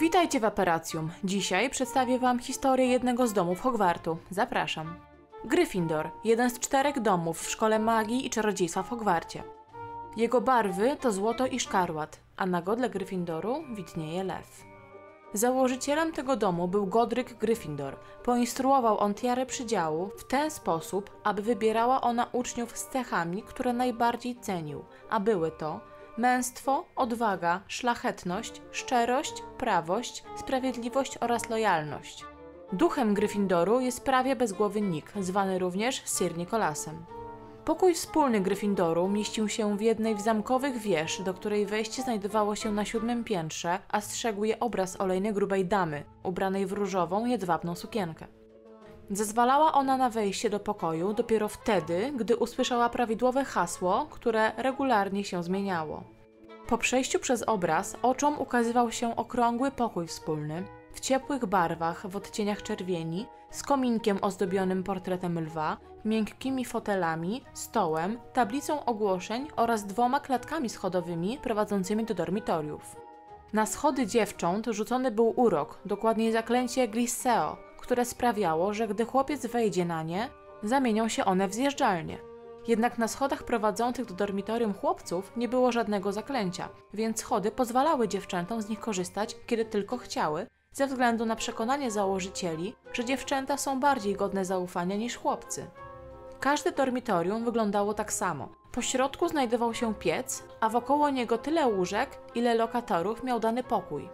Witajcie w Aperacjum. Dzisiaj przedstawię Wam historię jednego z domów Hogwartu. Zapraszam. Gryffindor, jeden z czterech domów w Szkole Magii i Czarodziejstwa w Hogwarcie. Jego barwy to złoto i szkarłat, a na godle Gryffindoru widnieje lew. Założycielem tego domu był Godryk Gryffindor. Poinstruował on tiarę przydziału w ten sposób, aby wybierała ona uczniów z cechami, które najbardziej cenił, a były to męstwo, odwaga, szlachetność, szczerość, prawość, sprawiedliwość oraz lojalność. Duchem Gryffindoru jest prawie bezgłowy Nick, zwany również Sir Nicholasem. Pokój wspólny Gryffindoru mieścił się w jednej z zamkowych wież, do której wejście znajdowało się na siódmym piętrze, a strzegł je obraz olejnej grubej damy, ubranej w różową, jedwabną sukienkę. Zezwalała ona na wejście do pokoju dopiero wtedy, gdy usłyszała prawidłowe hasło, które regularnie się zmieniało. Po przejściu przez obraz oczom ukazywał się okrągły pokój wspólny, w ciepłych barwach, w odcieniach czerwieni, z kominkiem ozdobionym portretem lwa, miękkimi fotelami, stołem, tablicą ogłoszeń oraz dwoma klatkami schodowymi prowadzącymi do dormitoriów. Na schody dziewcząt rzucony był urok, dokładniej zaklęcie Glisseo, które sprawiało, że gdy chłopiec wejdzie na nie, zamienią się one w zjeżdżalnie. Jednak na schodach prowadzących do dormitorium chłopców nie było żadnego zaklęcia, więc schody pozwalały dziewczętom z nich korzystać, kiedy tylko chciały, ze względu na przekonanie założycieli, że dziewczęta są bardziej godne zaufania niż chłopcy. Każde dormitorium wyglądało tak samo. Po środku znajdował się piec, a wokoło niego tyle łóżek, ile lokatorów miał dany pokój.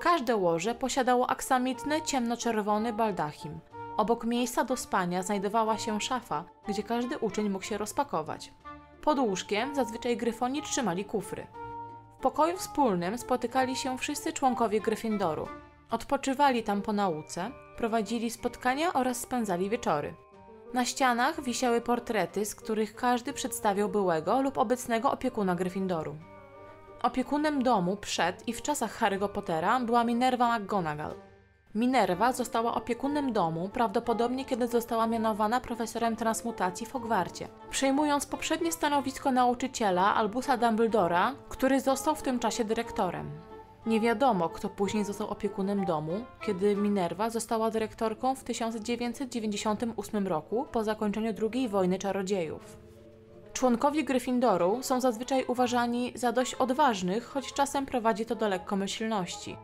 Każde łoże posiadało aksamitny, ciemnoczerwony baldachim. Obok miejsca do spania znajdowała się szafa, gdzie każdy uczeń mógł się rozpakować. Pod łóżkiem zazwyczaj gryfoni trzymali kufry. W pokoju wspólnym spotykali się wszyscy członkowie Gryffindoru. Odpoczywali tam po nauce, prowadzili spotkania oraz spędzali wieczory. Na ścianach wisiały portrety, z których każdy przedstawiał byłego lub obecnego opiekuna Gryffindoru. Opiekunem domu przed i w czasach Harry'ego Pottera była Minerva McGonagall. Minerva została opiekunem domu prawdopodobnie kiedy została mianowana profesorem transmutacji w Hogwarcie, przejmując poprzednie stanowisko nauczyciela Albusa Dumbledora, który został w tym czasie dyrektorem. Nie wiadomo, kto później został opiekunem domu, kiedy Minerva została dyrektorką w 1998 roku po zakończeniu II wojny czarodziejów. Członkowie Gryffindoru są zazwyczaj uważani za dość odważnych, choć czasem prowadzi to do lekkomyślności.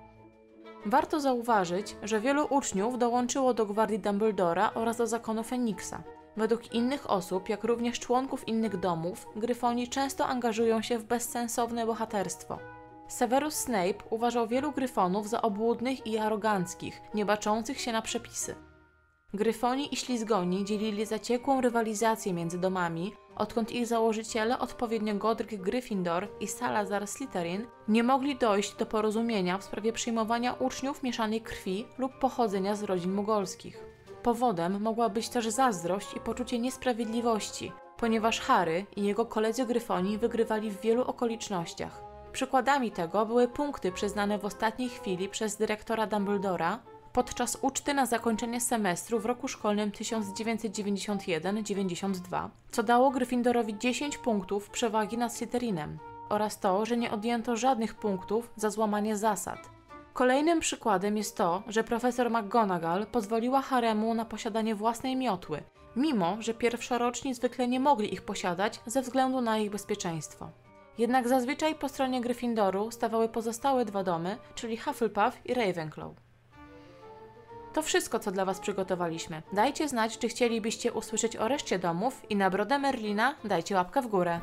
Warto zauważyć, że wielu uczniów dołączyło do gwardii Dumbledora oraz do zakonu Feniksa. Według innych osób, jak również członków innych domów, Gryfoni często angażują się w bezsensowne bohaterstwo. Severus Snape uważał wielu Gryfonów za obłudnych i aroganckich, nie baczących się na przepisy. Gryfoni i ślizgoni dzielili zaciekłą rywalizację między domami, odkąd ich założyciele, odpowiednio Godric Gryffindor i Salazar Slytherin, nie mogli dojść do porozumienia w sprawie przyjmowania uczniów mieszanej krwi lub pochodzenia z rodzin mugolskich. Powodem mogła być też zazdrość i poczucie niesprawiedliwości, ponieważ Harry i jego koledzy Gryfoni wygrywali w wielu okolicznościach. Przykładami tego były punkty przyznane w ostatniej chwili przez dyrektora Dumbledora podczas uczty na zakończenie semestru w roku szkolnym 1991-92, co dało Gryffindorowi 10 punktów przewagi nad Slytherinem oraz to, że nie odjęto żadnych punktów za złamanie zasad. Kolejnym przykładem jest to, że profesor McGonagall pozwoliła Haremu na posiadanie własnej miotły, mimo że pierwszoroczni zwykle nie mogli ich posiadać ze względu na ich bezpieczeństwo. Jednak zazwyczaj po stronie Gryffindoru stawały pozostałe dwa domy, czyli Hufflepuff i Ravenclaw. To wszystko, co dla Was przygotowaliśmy. Dajcie znać, czy chcielibyście usłyszeć o reszcie domów i na brodę Merlina dajcie łapkę w górę.